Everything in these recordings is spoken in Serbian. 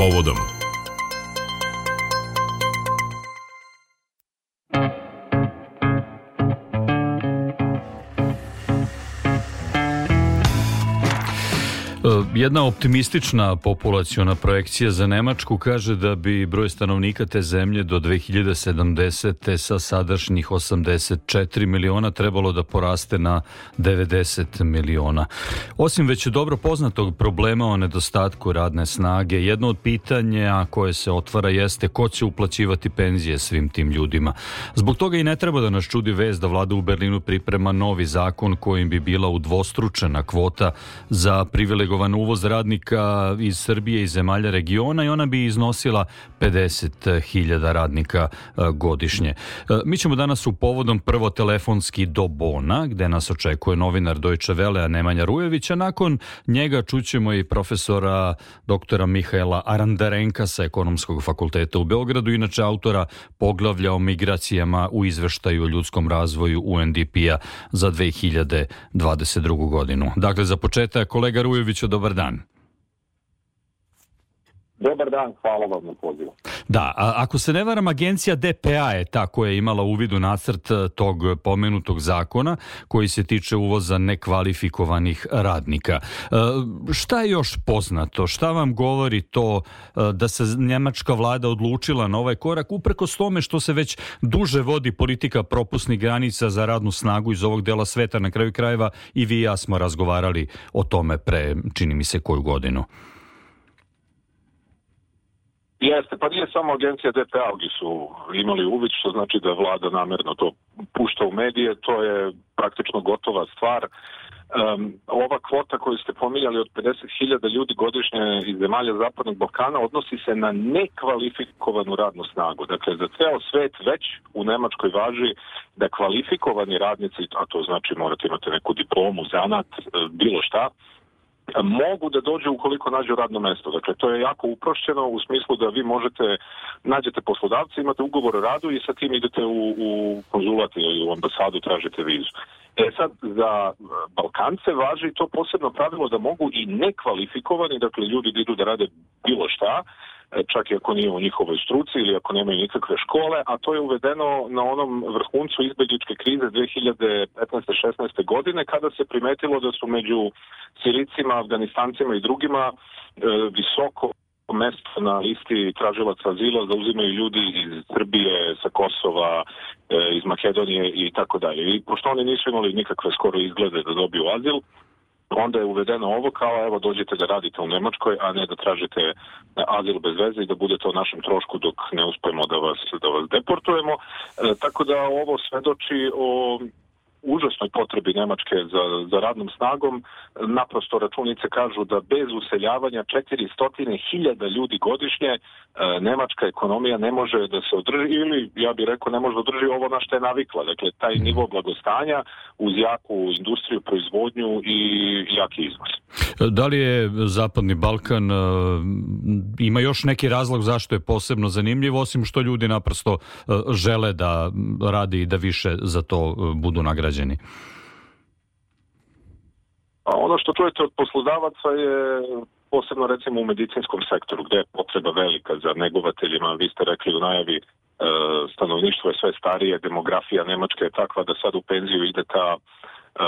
povodom. Jedna optimistična populaciona projekcija za Nemačku kaže da bi broj stanovnika te zemlje do 2070. sa sadašnjih 84 miliona trebalo da poraste na 90 miliona. Osim već dobro poznatog problema o nedostatku radne snage, jedno od pitanja koje se otvara jeste ko će uplaćivati penzije svim tim ljudima. Zbog toga i ne treba da nas čudi vez da vlada u Berlinu priprema novi zakon kojim bi bila udvostručena kvota za privilegovan radnika iz Srbije i zemalja regiona i ona bi iznosila 50.000 radnika e, godišnje. E, mi ćemo danas u povodom prvo telefonski do Bona, gde nas očekuje novinar Dojče Vele, a Nemanja Rujevića. Nakon njega čućemo i profesora doktora Mihaela Arandarenka sa Ekonomskog fakulteta u Beogradu, inače autora poglavlja o migracijama u izveštaju o ljudskom razvoju UNDP-a za 2022. godinu. Dakle, za početak, kolega Rujević, dobar dan. done. Dobar dan, hvala vam na pozivu. Da, a ako se ne varam, agencija DPA je ta koja je imala uvid u nacrt e, tog pomenutog zakona koji se tiče uvoza nekvalifikovanih radnika. E, šta je još poznato? Šta vam govori to e, da se njemačka vlada odlučila na ovaj korak uprkos tome što se već duže vodi politika propusnih granica za radnu snagu iz ovog dela sveta na kraju krajeva i vi i ja smo razgovarali o tome pre, čini mi se, koju godinu? Jeste, pa nije samo agencija DPA gdje su imali uvid, što znači da vlada namerno to pušta u medije, to je praktično gotova stvar. Um, ova kvota koju ste pominjali od 50.000 ljudi godišnje iz zemalja Zapadnog Balkana odnosi se na nekvalifikovanu radnu snagu. Dakle, za ceo svet već u Nemačkoj važi da kvalifikovani radnici, a to znači morate imati neku diplomu, zanat, e, bilo šta, mogu da dođu ukoliko nađu radno mesto. Dakle, to je jako uprošćeno u smislu da vi možete, nađete poslodavca, imate ugovor o radu i sa tim idete u, u konzulat ili u ambasadu, tražite vizu. E sad, za Balkance važi to posebno pravilo da mogu i nekvalifikovani, dakle ljudi da idu da rade bilo šta, čak i ako nije u njihovoj struci ili ako nemaju nikakve škole, a to je uvedeno na onom vrhuncu izbjegličke krize 2015-16. godine kada se primetilo da su među Siricima, Afganistancima i drugima e, visoko mesto na listi tražilaca azila zauzimaju ljudi iz Srbije, sa Kosova, e, iz Makedonije i tako dalje. I pošto oni nisu imali nikakve skoro izglede da dobiju azil, onda je uvedeno ovo kao evo dođete da radite u Nemačkoj, a ne da tražite azil bez veze i da budete o našem trošku dok ne uspemo da vas, da vas deportujemo. E, tako da ovo svedoči o užasnoj potrebi Nemačke za, za radnom snagom, naprosto računice kažu da bez useljavanja 400.000 ljudi godišnje e, nemačka ekonomija ne može da se održi ili ja bih rekao ne može da održi ovo na što je navikla. Dakle, taj mhm. nivo blagostanja uz jaku industriju, proizvodnju i jaki izvoz. Da li je Zapadni Balkan e, ima još neki razlog zašto je posebno zanimljiv, osim što ljudi naprosto e, žele da radi i da više za to budu nagrađeni? Građani? A ono što čujete od poslodavaca je posebno recimo u medicinskom sektoru gde je potreba velika za negovateljima. Vi ste rekli u najavi e, stanovništvo je sve starije, demografija Nemačka je takva da sad u penziju ide ta e,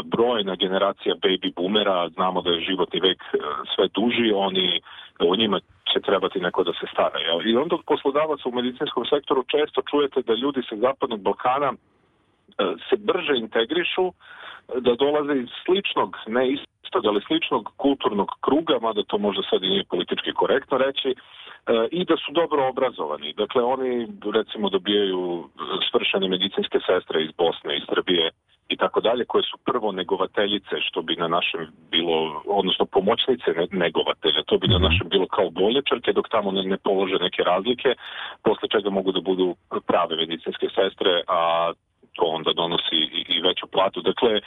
brojna generacija baby boomera, znamo da je životni vek e, sve duži, oni o njima će trebati neko da se stara. I onda od poslodavaca u medicinskom sektoru često čujete da ljudi sa zapadnog Balkana se brže integrišu, da dolaze iz sličnog, ne istog, ali sličnog kulturnog kruga, mada to možda sad i nije politički korektno reći, e, i da su dobro obrazovani. Dakle, oni recimo dobijaju svršene medicinske sestre iz Bosne, iz Srbije i tako dalje, koje su prvo negovateljice, što bi na našem bilo, odnosno pomoćnice negovatelja, to bi na mhm. našem bilo kao bolničarke, dok tamo ne, ne polože neke razlike, posle čega mogu da budu prave medicinske sestre, a to onda donosi i, veću platu. Dakle, e,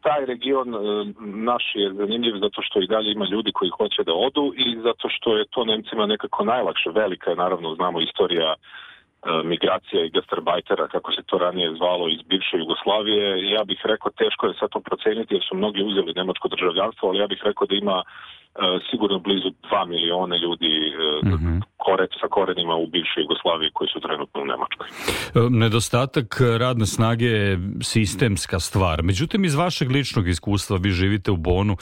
taj region e, naš je zanimljiv zato što i dalje ima ljudi koji hoće da odu i zato što je to Nemcima nekako najlakše. Velika je, naravno, znamo, istorija migracija i gastarbajtera, kako se to ranije zvalo iz bivše Jugoslavije. Ja bih rekao, teško je sad to proceniti jer su mnogi uzeli nemačko državljanstvo, ali ja bih rekao da ima E, sigurno blizu 2 miliona ljudi mm -hmm. sa korenima u bivšoj Jugoslaviji koji su trenutno u Nemačkoj. E, nedostatak radne snage je sistemska stvar. Međutim, iz vašeg ličnog iskustva, vi živite u Bonu,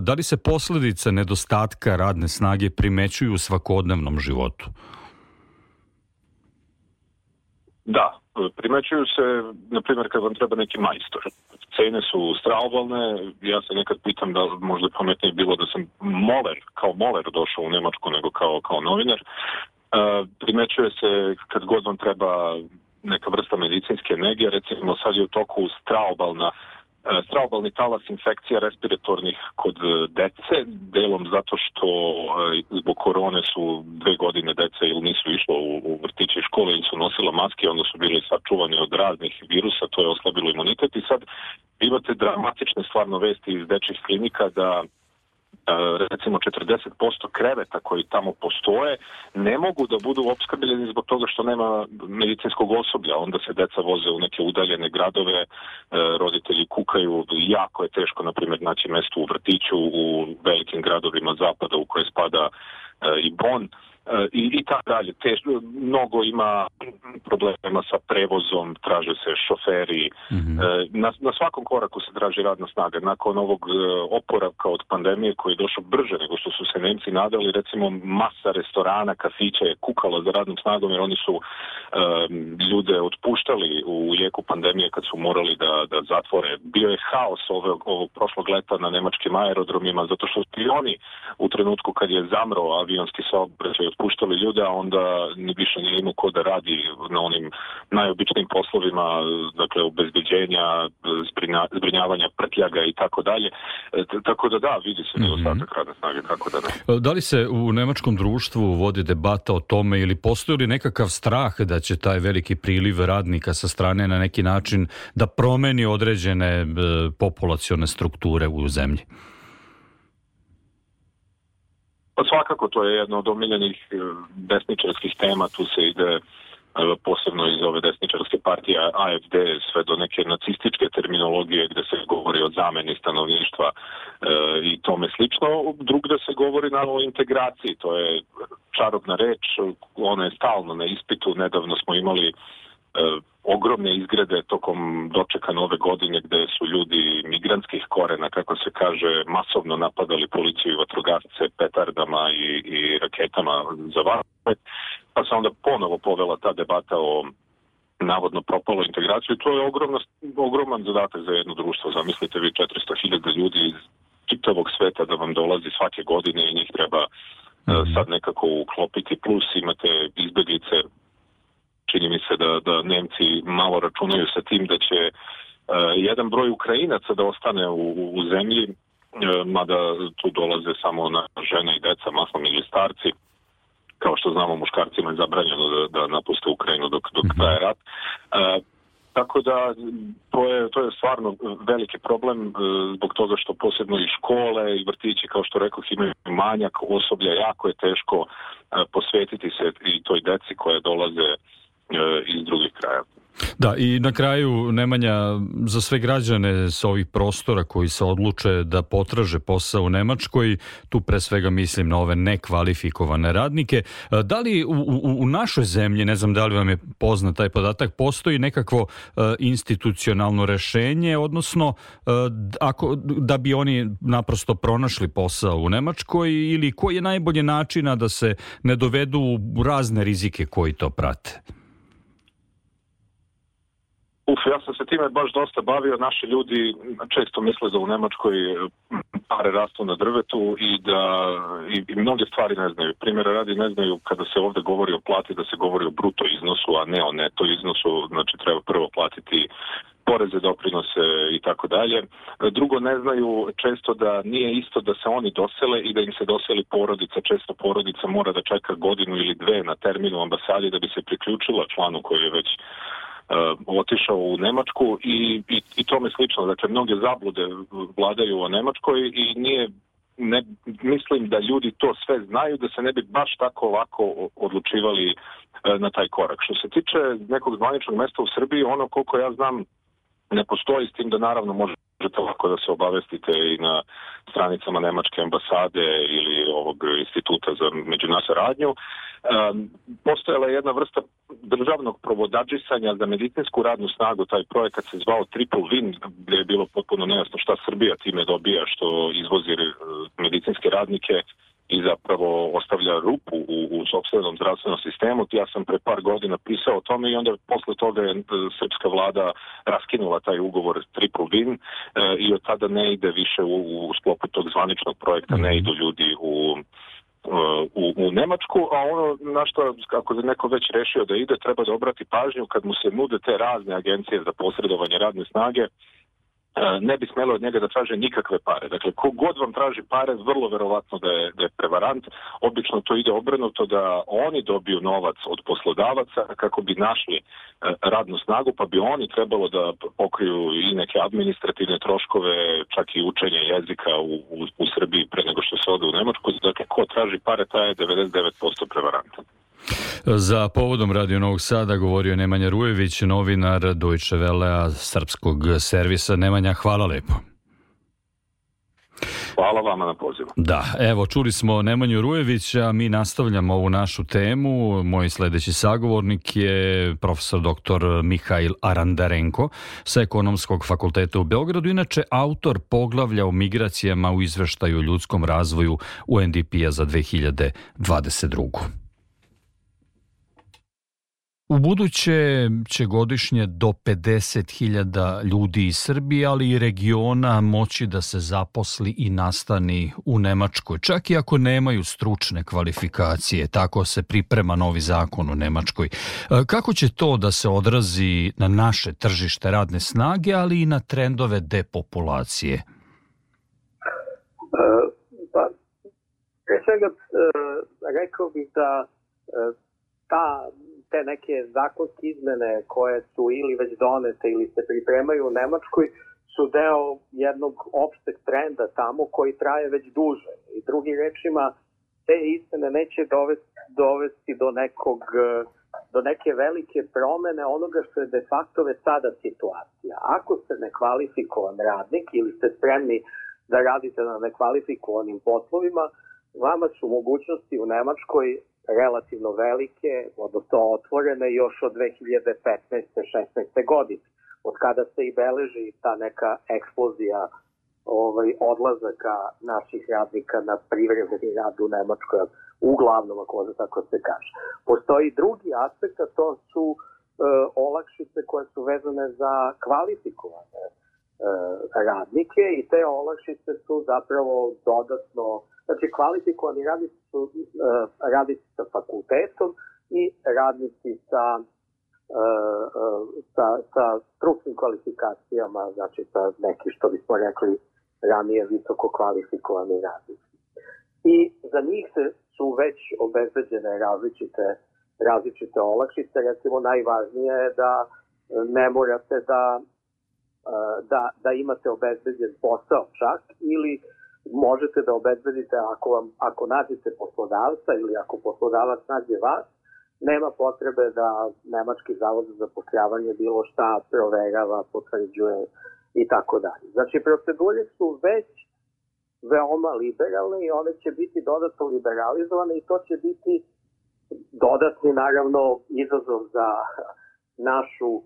da li se posledice nedostatka radne snage primećuju u svakodnevnom životu? Da, primećuju se, na primjer, kad vam treba neki majstor. Cene su straobalne, ja se nekad pitam da možda pametnije bilo da sam moler, kao moler došao u Nemačku nego kao, kao novinar. E, primećuje se kad god vam treba neka vrsta medicinske nege, recimo sad je u toku straobalna E, straobalni talas infekcija respiratornih kod e, dece, delom zato što e, zbog korone su dve godine dece ili nisu išlo u, u vrtiće i škole ili su nosila maske, onda su bili sačuvani od raznih virusa, to je oslabilo imunitet. I sad imate dramatične stvarno vesti iz dečjih klinika da E, recimo 40% kreveta koji tamo postoje ne mogu da budu opskrbljeni zbog toga što nema medicinskog osoblja. Onda se deca voze u neke udaljene gradove, e, roditelji kukaju, jako je teško, na primjer, naći mesto u vrtiću u velikim gradovima zapada u koje spada e, i Bon i, i tako dalje. Te, mnogo ima problema sa prevozom, traže se šoferi, mm -hmm. na, na svakom koraku se traži radna snaga. Nakon ovog e, oporavka od pandemije koji je došao brže nego što su se Nemci nadali, recimo masa restorana, kafića je kukala za radnom snagom jer oni su um, ljude otpuštali u jeku pandemije kad su morali da, da zatvore. Bio je haos ovog, ovog prošlog leta na nemačkim aerodromima zato što su i oni u trenutku kad je zamro avionski saobraćaj otpuštali ljude, a onda ni više nije imao ko da radi na onim najobičnijim poslovima, dakle obezbeđenja, zbrinjavanja prtljaga i tako dalje. E, tako da da, vidi se nedostatak mm -hmm. radne snage, tako da ne. E, da li se u nemačkom društvu vodi debata o tome ili postoji li nekakav strah da će taj veliki priliv radnika sa strane na neki način da promeni određene e, populacione strukture u zemlji? Pa svakako to je jedno od omiljenih e, desničarskih tema, tu se ide e, posebno iz ove desničarske partije AFD sve do neke nacističke terminologije gde se govori o zameni stanovništva e, i tome slično. Drugde se govori na o integraciji, to je čarobna reč, ona je stalno na ispitu, nedavno smo imali ogromne izgrede tokom dočeka nove godine gde su ljudi migrantskih korena, kako se kaže, masovno napadali policiju i vatrogasce petardama i, i raketama za vatre, pa se onda ponovo povela ta debata o navodno propalo integraciju. To je ogromno, ogroman zadatak za jedno društvo. Zamislite vi 400.000 ljudi iz čitavog sveta da vam dolazi svake godine i njih treba mm. sad nekako uklopiti. Plus imate izbeglice čini mi se da, da Nemci malo računaju sa tim da će uh, jedan broj Ukrajinaca da ostane u, u zemlji, uh, mada tu dolaze samo na žene i deca, maslom ili starci, kao što znamo muškarcima je zabranjeno da, da napuste Ukrajinu dok, dok mhm. traje rat. Uh, tako da to je, to je stvarno veliki problem zbog toga što posebno i škole i vrtići kao što rekao imaju manjak osoblja, jako je teško posvetiti se i toj deci koje dolaze E, iz drugih krajeva. Da, i na kraju, Nemanja, za sve građane sa ovih prostora koji se odluče da potraže posao u Nemačkoj, tu pre svega mislim na ove nekvalifikovane radnike, e, da li u, u, u našoj zemlji, ne znam da li vam je poznat taj podatak, postoji nekakvo uh, institucionalno rešenje, odnosno ako, da bi oni naprosto pronašli posao u Nemačkoj ili koji je najbolje načina da se ne dovedu u razne rizike koji to prate? Uf, ja sam se time baš dosta bavio. Naši ljudi često misle da u Nemačkoj pare rastu na drvetu i da i, i mnoge stvari ne znaju. Primjera radi ne znaju kada se ovde govori o plati da se govori o bruto iznosu, a ne o neto iznosu. Znači treba prvo platiti poreze, doprinose i tako dalje. Drugo, ne znaju često da nije isto da se oni dosele i da im se doseli porodica. Često porodica mora da čeka godinu ili dve na terminu ambasadi da bi se priključila članu koji je već otišao u Nemačku i, i, i tome slično. Dakle, mnoge zablude vladaju o Nemačkoj i nije ne, mislim da ljudi to sve znaju, da se ne bi baš tako lako odlučivali na taj korak. Što se tiče nekog zvaničnog mesta u Srbiji, ono koliko ja znam ne postoji s tim da naravno može možete lako da se obavestite i na stranicama Nemačke ambasade ili ovog instituta za međunasaradnju. Um, postojala je jedna vrsta državnog provodadžisanja za medicinsku radnu snagu, taj projekat se zvao Triple Win, gde je bilo potpuno nejasno šta Srbija time dobija, što izvozi e, medicinske radnike i zapravo ostavlja rupu u, u sobstvenom zdravstvenom sistemu. Ja sam pre par godina pisao o tome i onda posle toga je e, srpska vlada raskinula taj ugovor Triple Win e, i od tada ne ide više u, u sklopu tog zvaničnog projekta, ne mhm. idu ljudi u u, u Nemačku, a ono na što, kako je neko već rešio da ide, treba da obrati pažnju kad mu se nude te razne agencije za posredovanje radne snage, ne bi smelo od njega da traže nikakve pare. Dakle, kogod vam traži pare, vrlo verovatno da je, da je prevarant. Obično to ide obrnuto da oni dobiju novac od poslodavaca kako bi našli e, radnu snagu, pa bi oni trebalo da pokriju i neke administrativne troškove, čak i učenje jezika u, u, u Srbiji pre nego što se ode u Nemačku. Dakle, ko traži pare, taj je 99% prevaranta. Za povodom Radio Novog Sada govorio Nemanja Rujević, novinar Deutsche Welle srpskog servisa. Nemanja, hvala lepo. Hvala vama na pozivu. Da, evo, čuli smo Nemanju Rujevića, mi nastavljamo ovu našu temu. Moj sledeći sagovornik je profesor dr. Mihajl Arandarenko sa Ekonomskog fakulteta u Beogradu, inače autor poglavlja o migracijama u izveštaju ljudskom razvoju UNDP-a za 2022. U buduće će godišnje do 50.000 ljudi iz Srbije, ali i regiona moći da se zaposli i nastani u Nemačkoj, čak i ako nemaju stručne kvalifikacije. Tako se priprema novi zakon u Nemačkoj. E, kako će to da se odrazi na naše tržište radne snage, ali i na trendove depopulacije? E, pa, pre svega, e, rekao bih da ta te neke zakonske izmene koje su ili već donete ili se pripremaju u Nemačkoj su deo jednog opšteg trenda tamo koji traje već duže. I drugim rečima, te izmene neće dovesti, dovesti do nekog do neke velike promene onoga što je de facto već sada situacija. Ako ste nekvalifikovan radnik ili ste spremni da radite na nekvalifikovanim poslovima, vama su mogućnosti u Nemačkoj relativno velike, odnosno otvorene još od 2015. 16. godine, od kada se i beleži ta neka eksplozija ovaj, odlazaka naših radnika na privremeni rad u Nemačkoj, uglavnom, ako da tako se kaže. Postoji drugi aspekt, a to su e, olakšice koje su vezane za kvalifikovane e, radnike i te olakšice su zapravo dodatno Znači, kvalifikovani radnici su uh, radnici sa fakultetom i radnici sa, uh, sa, sa stručnim kvalifikacijama, znači sa neki, što bismo rekli, ranije visoko kvalifikovani radnici. I za njih se su već obezbeđene različite, različite olakšice. Recimo, najvažnije je da ne morate da, da, da imate obezbeđen posao čak ili možete da obezbedite ako, vam, ako nađete poslodavca ili ako poslodavac nađe vas, nema potrebe da Nemački zavod za zapošljavanje bilo šta proverava, potvrđuje i tako dalje. Znači, procedure su već veoma liberalne i one će biti dodatno liberalizovane i to će biti dodatni, naravno, izazov za našu, e,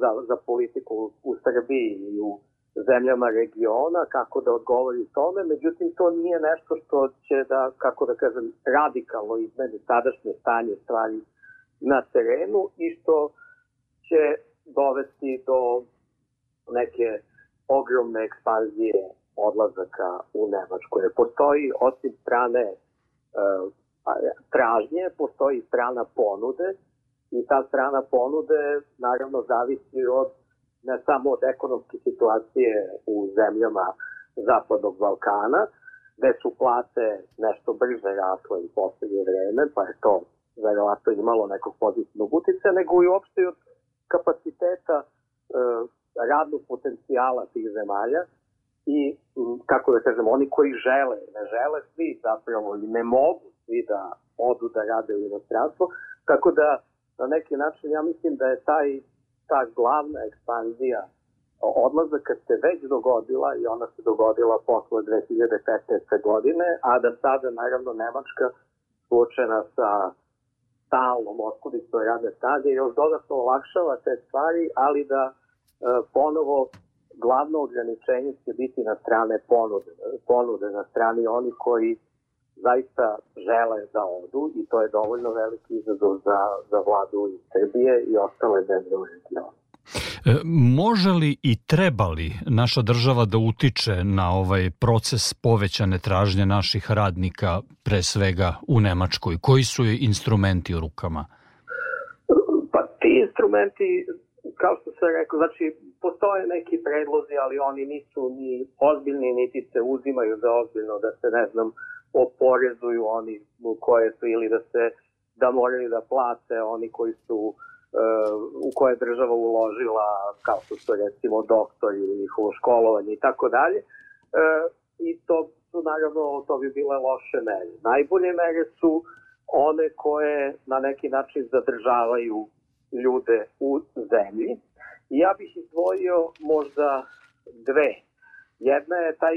za, za politiku u Srbiji i u zemljama regiona, kako da odgovori tome, međutim to nije nešto što će da, kako da kažem, radikalno izmeni sadašnje stanje stvari na terenu i što će dovesti do neke ogromne ekspanzije odlazaka u Nemačku. Jer postoji osim strane e, tražnje, postoji strana ponude i ta strana ponude naravno zavisi od ne samo od ekonomske situacije u zemljama Zapadnog Balkana, gde su plate nešto brže rasle u poslednje vreme, pa je to verovatno imalo nekog pozitivnog uticaja, nego i uopšte od kapaciteta e, radnog potencijala tih zemalja. I, kako da kažem, oni koji žele, ne žele svi zapravo i ne mogu svi da odu da rade u inostranstvo, Tako da, na neki način, ja mislim da je taj, ta glavna ekspanzija odlazaka se već dogodila i ona se dogodila posle 2015. godine, a da sada, naravno, Nemačka suočena sa stalnom oskudicom radne snage još dodatno olakšava te stvari, ali da e, ponovo glavno ograničenje će biti na strane ponude, ponude na strani oni koji zaista žele da odu i to je dovoljno veliki izazov za, za vladu iz Srbije i ostale zemlje u regionu. E, može li i treba li naša država da utiče na ovaj proces povećane tražnje naših radnika, pre svega u Nemačkoj? Koji su je instrumenti u rukama? Pa ti instrumenti, kao što sam rekao, znači postoje neki predlozi, ali oni nisu ni ozbiljni, niti se uzimaju za ozbiljno da se, ne znam, oporezuju oni koje su ili da se da moraju da plate oni koji su uh, u koje je država uložila, kao što su recimo doktori ili njihovo školovanje i tako dalje. E, I to su naravno, to bi bile loše mere. Najbolje mere su one koje na neki način zadržavaju ljude u zemlji. Ja bih izdvojio možda dve. Jedna je taj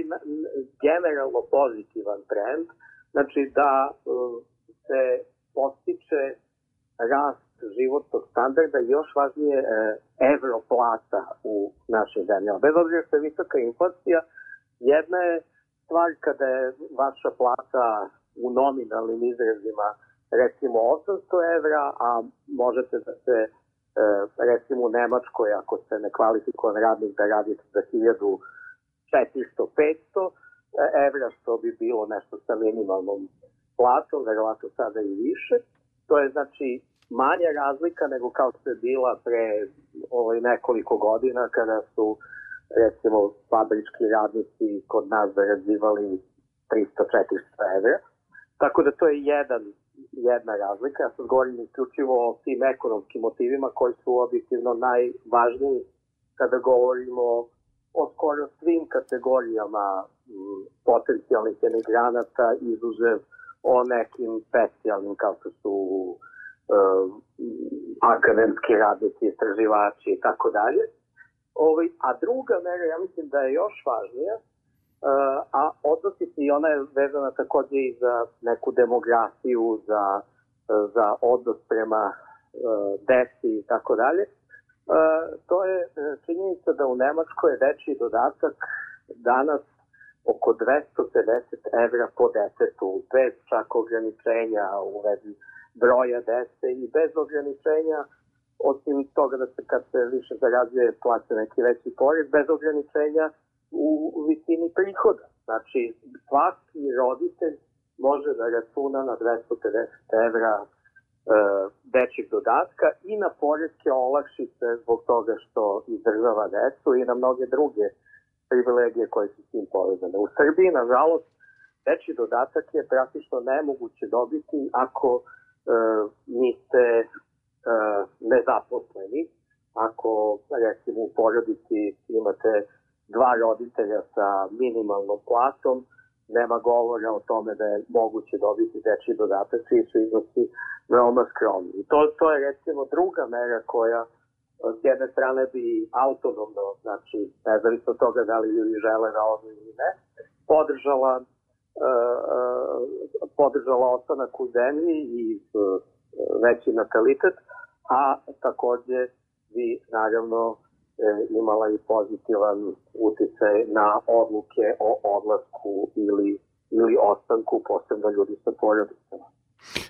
generalno pozitivan trend, znači da e, se postiče rast životnog standarda i još važnije e, evro plata u našim zemljama. Bez obzira što je visoka inflacija, jedna je stvar kada je vaša plata u nominalnim izrazima recimo 800 evra, a možete da se e, recimo u Nemačkoj, ako ste nekvalifikovan radnik, da radite za 1400-500 evra, što bi bilo nešto sa minimalnom platom, verovatno sada i više. To je znači manja razlika nego kao što je bila pre ovaj, nekoliko godina kada su recimo fabrički radnici kod nas zarađivali 300-400 evra. Tako da to je jedan, jedna razlika. Ja sam govorim isključivo o tim ekonomskim motivima koji su objektivno najvažniji kada govorimo o skoro svim kategorijama potencijalnih emigranata izuzev o nekim specijalnim kao što su uh, akademski radnici, istraživači i tako dalje. Ovaj, a druga mera, ja mislim da je još važnija, uh, a odnosi se i ona je vezana takođe i za neku demografiju, za, uh, za odnos prema uh, deci i tako dalje. Uh, to je činjenica da u Nemačkoj je dečiji dodatak danas oko 250 evra po detetu, bez čak ograničenja u vezi broja dece i bez ograničenja, osim toga da se kad se više zarađuje plaća neki veći porez, bez ograničenja u visini prihoda. Znači, svaki roditelj može da računa na 250 evra e, dečjeg dodatka i na poredke olakšice zbog toga što izdržava decu i na mnoge druge privilegije koje su s tim povezane. U Srbiji, nažalost, dečji dodatak je praktično nemoguće dobiti ako e, niste e, nezaposleni. Ako, recimo, u porodici imate dva roditelja sa minimalnom platom, nema govora o tome da je moguće dobiti dečji dodatak, svi su iznosi veoma skromni. I to, to je recimo druga mera koja s jedne strane bi autonomno, znači nezavisno toga da li ljudi žele da odu ili ne, podržala e, podržala ostanak u zemlji i veći natalitet, a takođe bi naravno imala i pozitivan uticaj na odluke o odlasku ili, ili ostanku, posebno ljudi sa porodicama.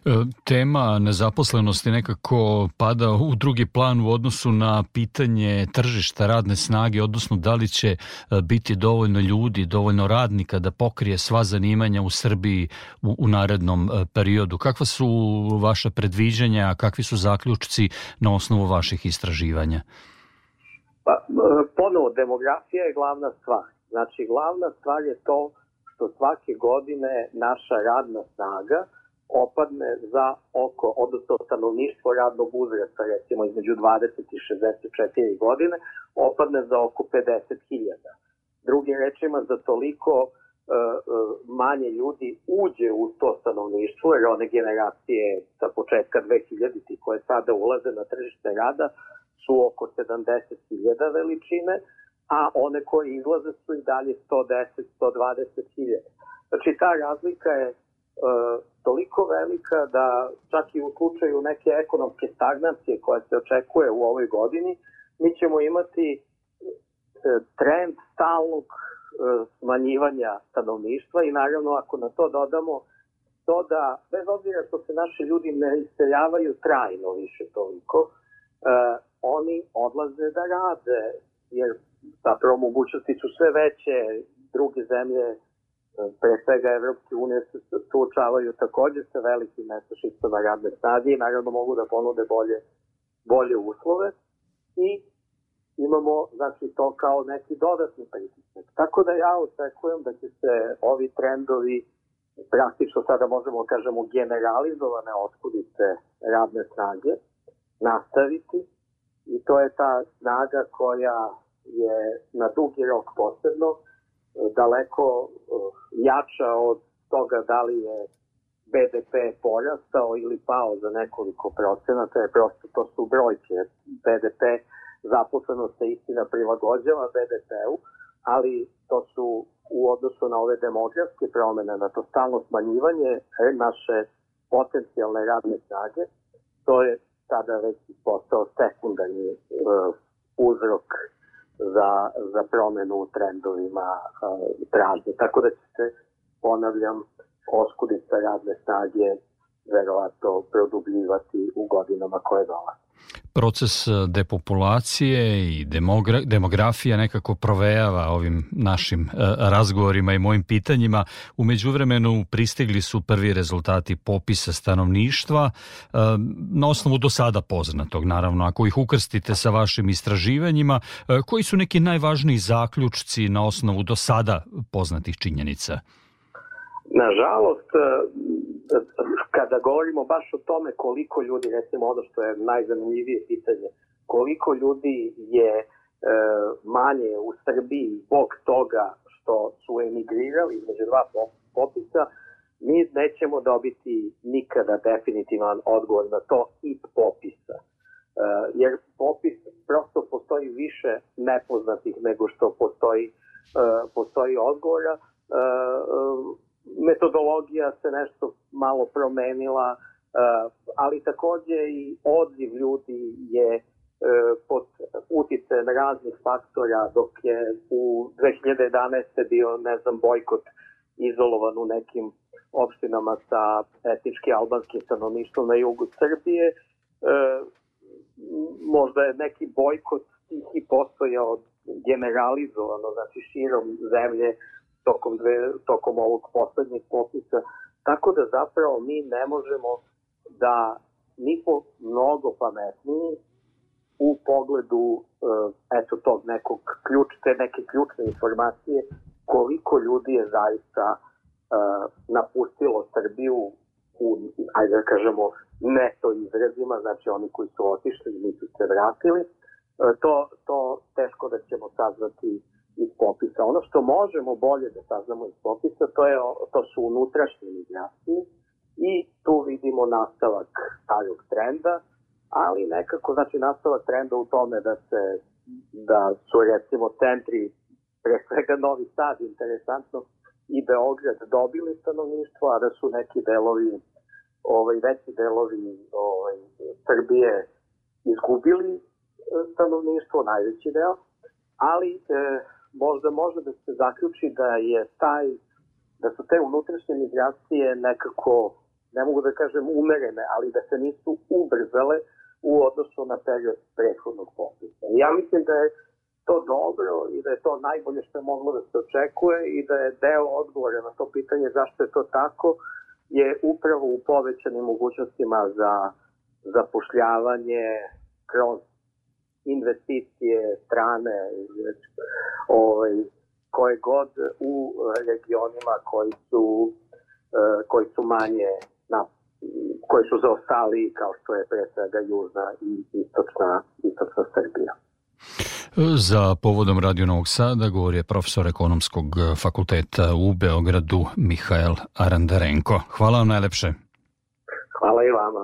E, tema nezaposlenosti nekako pada u drugi plan u odnosu na pitanje tržišta radne snage, odnosno da li će e, biti dovoljno ljudi, dovoljno radnika da pokrije sva zanimanja u Srbiji u, u narednom e, periodu. Kakva su vaša predviđanja, kakvi su zaključci na osnovu vaših istraživanja? Pa, ponovo, demografija je glavna stvar. Znači, glavna stvar je to što svake godine naša radna snaga – opadne za oko, odnosno stanovništvo radnog uzrasta, recimo između 20 i 64 godine, opadne za oko 50.000. Drugim rečima, za toliko e, manje ljudi uđe u to stanovništvo, jer one generacije sa početka 2000 koje sada ulaze na tržište rada su oko 70.000 veličine, a one koje izlaze su i dalje 110-120.000. Znači ta razlika je e, toliko velika da čak i u slučaju neke ekonomske stagnacije koja se očekuje u ovoj godini, mi ćemo imati e, trend stalnog e, smanjivanja stanovništva i naravno ako na to dodamo to da, bez obzira što se naši ljudi ne iseljavaju trajno više toliko, e, oni odlaze da rade, jer zapravo mogućnosti su sve veće, druge zemlje, e, pre svega Evropske unije se suočavaju takođe sa velikim nestašicama radne snage i naravno mogu da ponude bolje, bolje uslove i imamo znači, to kao neki dodatni pritisak. Tako da ja očekujem da će se ovi trendovi praktično sada možemo kažemo generalizovane otkudice radne snage nastaviti i to je ta snaga koja je na dugi rok posebno daleko e, jača od toga da li je BDP porastao ili pao za nekoliko procenata, je prosto to su brojke. BDP zaposleno se istina prilagođava BDP-u, ali to su u odnosu na ove demografske promene, na to stalno smanjivanje naše potencijalne radne snage, to je sada već postao sekundarni uh, uzrok za, za promenu u trendovima tražnje. Tako da će se, ponavljam, oskudica radne snage verovato produbljivati u godinama koje dolaze proces e, depopulacije i demogra demografija nekako provejava ovim našim e, razgovorima i mojim pitanjima. Umeđu vremenu pristigli su prvi rezultati popisa stanovništva e, na osnovu do sada poznatog, naravno. Ako ih ukrstite sa vašim istraživanjima, koji su neki najvažniji zaključci na osnovu do sada poznatih činjenica? Nažalost, kada govorimo baš o tome koliko ljudi, recimo ono što je najzanimljivije pitanje, koliko ljudi je e, manje u Srbiji zbog toga što su emigrirali između dva popisa, mi nećemo dobiti nikada definitivan odgovor na to i popisa. E, jer popis prosto postoji više nepoznatih nego što postoji, e, postoji odgovora. E, metodologija se nešto malo promenila, uh, ali takođe i odziv ljudi je uh, pod uticajem raznih faktora, dok je u 2011. bio, ne znam, bojkot izolovan u nekim opštinama sa etnički albanskim stanovništvom na jugu Srbije. Uh, možda je neki bojkot i postojao generalizovano, znači širom zemlje tokom, dve, tokom ovog poslednjeg popisa. Tako da zapravo mi ne možemo da nismo mnogo pametniji u pogledu uh, eto tog nekog ključ, te neke ključne informacije koliko ljudi je zaista uh, napustilo Srbiju u, ajde da kažemo, neto izrazima, znači oni koji su otišli i nisu se vratili. Uh, to, to teško da ćemo saznati iz popisa. Ono što možemo bolje da saznamo iz popisa, to, je, to su unutrašnje migracije i tu vidimo nastavak starog trenda, ali nekako, znači nastavak trenda u tome da se da su recimo centri, pre svega Novi Sad, interesantno, i Beograd dobili stanovništvo, a da su neki delovi, ovaj, veći delovi ovaj, Srbije izgubili e, stanovništvo, najveći deo, ali e, možda može da se zaključi da je taj, da su te unutrašnje migracije nekako, ne mogu da kažem umerene, ali da se nisu ubrzale u odnosu na period prethodnog popisa. Ja mislim da je to dobro i da je to najbolje što je moglo da se očekuje i da je deo odgovora na to pitanje zašto je to tako je upravo u povećanim mogućnostima za zapošljavanje kroz investicije strane ovaj, koje god u regionima koji su eh, koji su manje na koji su zaostali kao što je pre svega južna i istočna, istočna Srbija. Za povodom Radio Novog Sada govori je profesor ekonomskog fakulteta u Beogradu Mihael Arandarenko. Hvala vam najlepše. Hvala i vama.